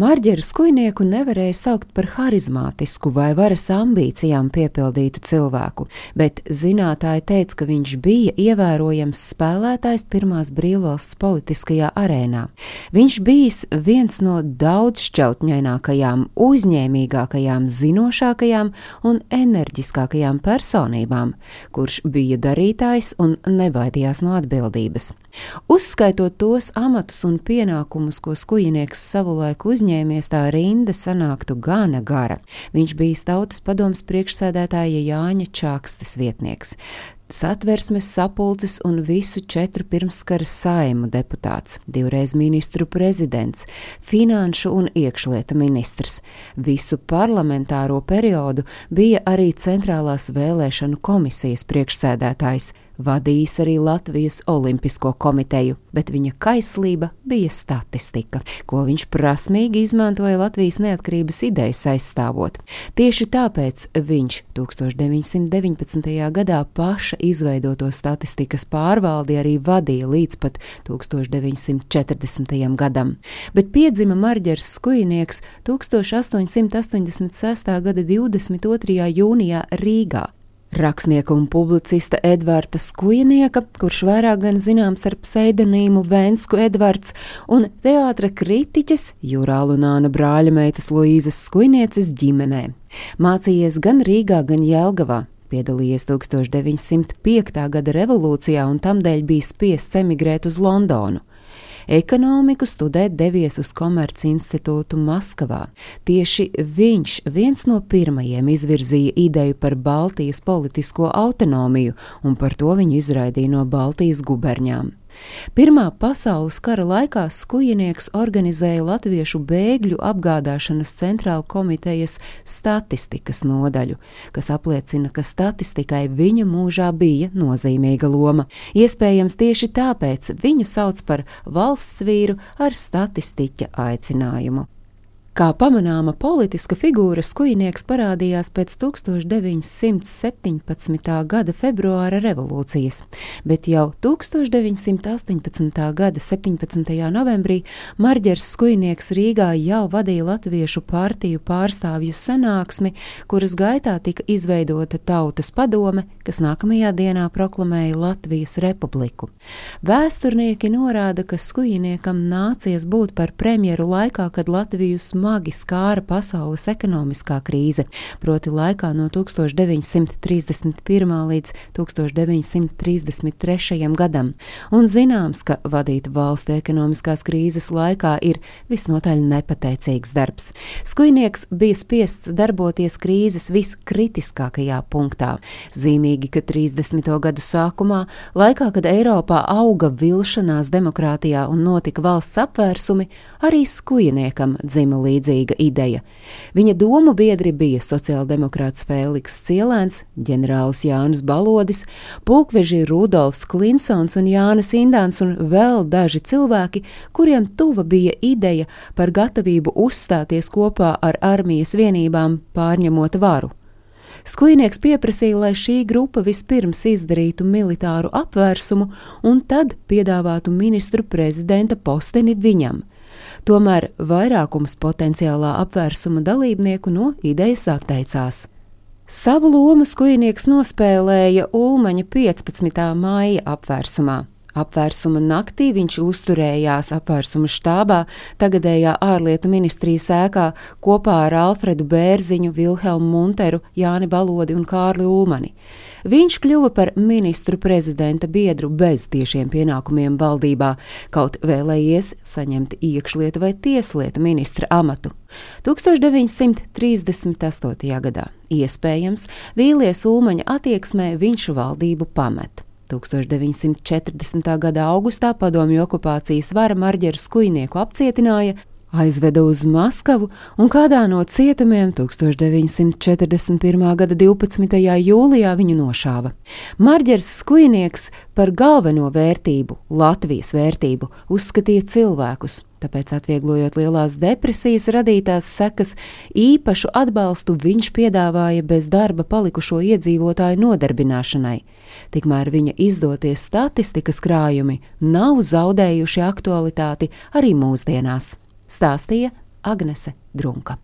Marģeru skujnieku nevarēja saukt par harizmātisku vai varas ambīcijām piepildītu cilvēku, bet zinātāji teica, ka viņš bija ievērojams spēlētājs pirmās brīvvalsts politiskajā arēnā. Viņš bijis viens no daudzšķautņainākajām, uzņēmīgākajām, zinošākajām un enerģiskākajām personībām, kurš bija darītājs un nebaidījās no atbildības. Uzskaitot tos amatus un pienākumus, ko skujnieks savulaik uzņēmies, tā rinda sanāktu gana gara. Viņš bija tautas padomas priekšsēdētāja Jāņa Čakstes vietnieks satversmes sapulces un visu četru pirmskara saimu deputāts, divreiz ministru prezidents, finanšu un iekšlietu ministrs. Visu parlamentāro periodu bija arī Centrālās vēlēšanu komisijas priekšsēdētājs vadījis arī Latvijas Olimpisko komiteju, bet viņa kaislība bija statistika, ko viņš prasmīgi izmantoja Latvijas neatkarības idejas aizstāvot. Tieši tāpēc viņš 1919. gadā paša izveidoto statistikas pārvaldi arī vadīja līdz pat 1940. gadam, bet piedzima Marģers Skujnieks 1886. gada 22. jūnijā Rīgā Rakstnieka un publicista Edvarda Skujnieka, kurš vairāk gan zināms ar pseidonīmu Vēnsku Edvards, un teātra kritiķes Jūrālu Nāna brāļa meitas Luīzes Skujnieces ģimenē. Mācījies gan Rīgā, gan Jelgavā, piedalījies 1905. gada revolūcijā un tamdēļ bija spiests emigrēt uz Londonu. Ekonomiku studēt devies uz Komerci institūtu Maskavā. Tieši viņš viens no pirmajiem izvirzīja ideju par Baltijas politisko autonomiju, un par to viņu izraidīja no Baltijas guberņām. Pirmā pasaules kara laikā skujinieks organizēja latviešu bēgļu apgādāšanas centrāla komitejas statistikas nodaļu, kas apliecina, ka statistikai viņa mūžā bija nozīmīga loma. Iespējams, tieši tāpēc viņu sauc par valsts vīru ar statistiķa aicinājumu. Kā pamanāma politiska figūra, skujnieks parādījās pēc 1917. gada februāra revolūcijas, bet jau 1918. gada 17. novembrī Marģers Skujnieks Rīgā jau vadīja Latviešu partiju pārstāvju sanāksmi, kuras gaitā tika izveidota Tautas padome, kas nākamajā dienā proklamēja Latvijas republiku. Vēsturnieki norāda, ka Skujniekam nācies būt par premjeru laikā, kad Latvijas smagi skāra pasaules ekonomiskā krīze, proti laikā no 1931. līdz 1933. gadam, un zināms, ka vadīt valsti ekonomiskās krīzes laikā ir visnotaļ nepateicīgs darbs. Skujnieks bija spiests darboties krīzes viskritiskākajā punktā. Zīmīgi, ka 30. gadu sākumā, laikā, kad Eiropā auga vilšanās demokrātijā un notika valsts apvērsumi, arī skujniekam dzima līdzi līdzīga ideja. Viņa domu biedri bija sociāldemokrāts Fēliks Cielēns, ģenerālis Jānis Balodis, pulkveži Rudolfs Klinsons un Jānis Indāns un vēl daži cilvēki, kuriem tuva bija ideja par gatavību uzstāties kopā ar armijas vienībām pārņemot varu. Skujnieks pieprasīja, lai šī grupa vispirms izdarītu militāru apvērsumu un tad piedāvātu ministru prezidenta posteni viņam. Tomēr vairākums potenciālā apvērsuma dalībnieku no idejas atteicās. Savu lomu skujnieks nospēlēja Ulmaņa 15. māja apvērsumā. Apvērsuma naktī viņš uzturējās apvērsuma štābā, tagadējā ārlietu ministrijas ēkā kopā ar Alfredu Bērziņu, Vilhelmu Munteru, Jāni Balodi un Kārli Ulmani. Viņš kļuva par ministru prezidenta biedru bez tiešiem pienākumiem valdībā, kaut vēlējies saņemt iekšlietu vai tieslietu ministra amatu. 1938. gadā iespējams vīlies Ulmaņa attieksmē viņš valdību pamet. 1940. gada augustā padomju okupācijas vara Marģeru Skujnieku apcietināja, aizveda uz Maskavu un kādā no cietumiem 1941. gada 12. jūlijā viņu nošāva. Marģers Skujnieks par galveno vērtību, Latvijas vērtību, uzskatīja cilvēkus, tāpēc atvieglojot lielās depresijas radītās sekas, īpašu atbalstu viņš piedāvāja bez darba palikušo iedzīvotāju nodarbināšanai. Tikmēr viņa izdotie statistikas krājumi nav zaudējuši aktualitāti arī mūsdienās stāstīja Agnese Drunka.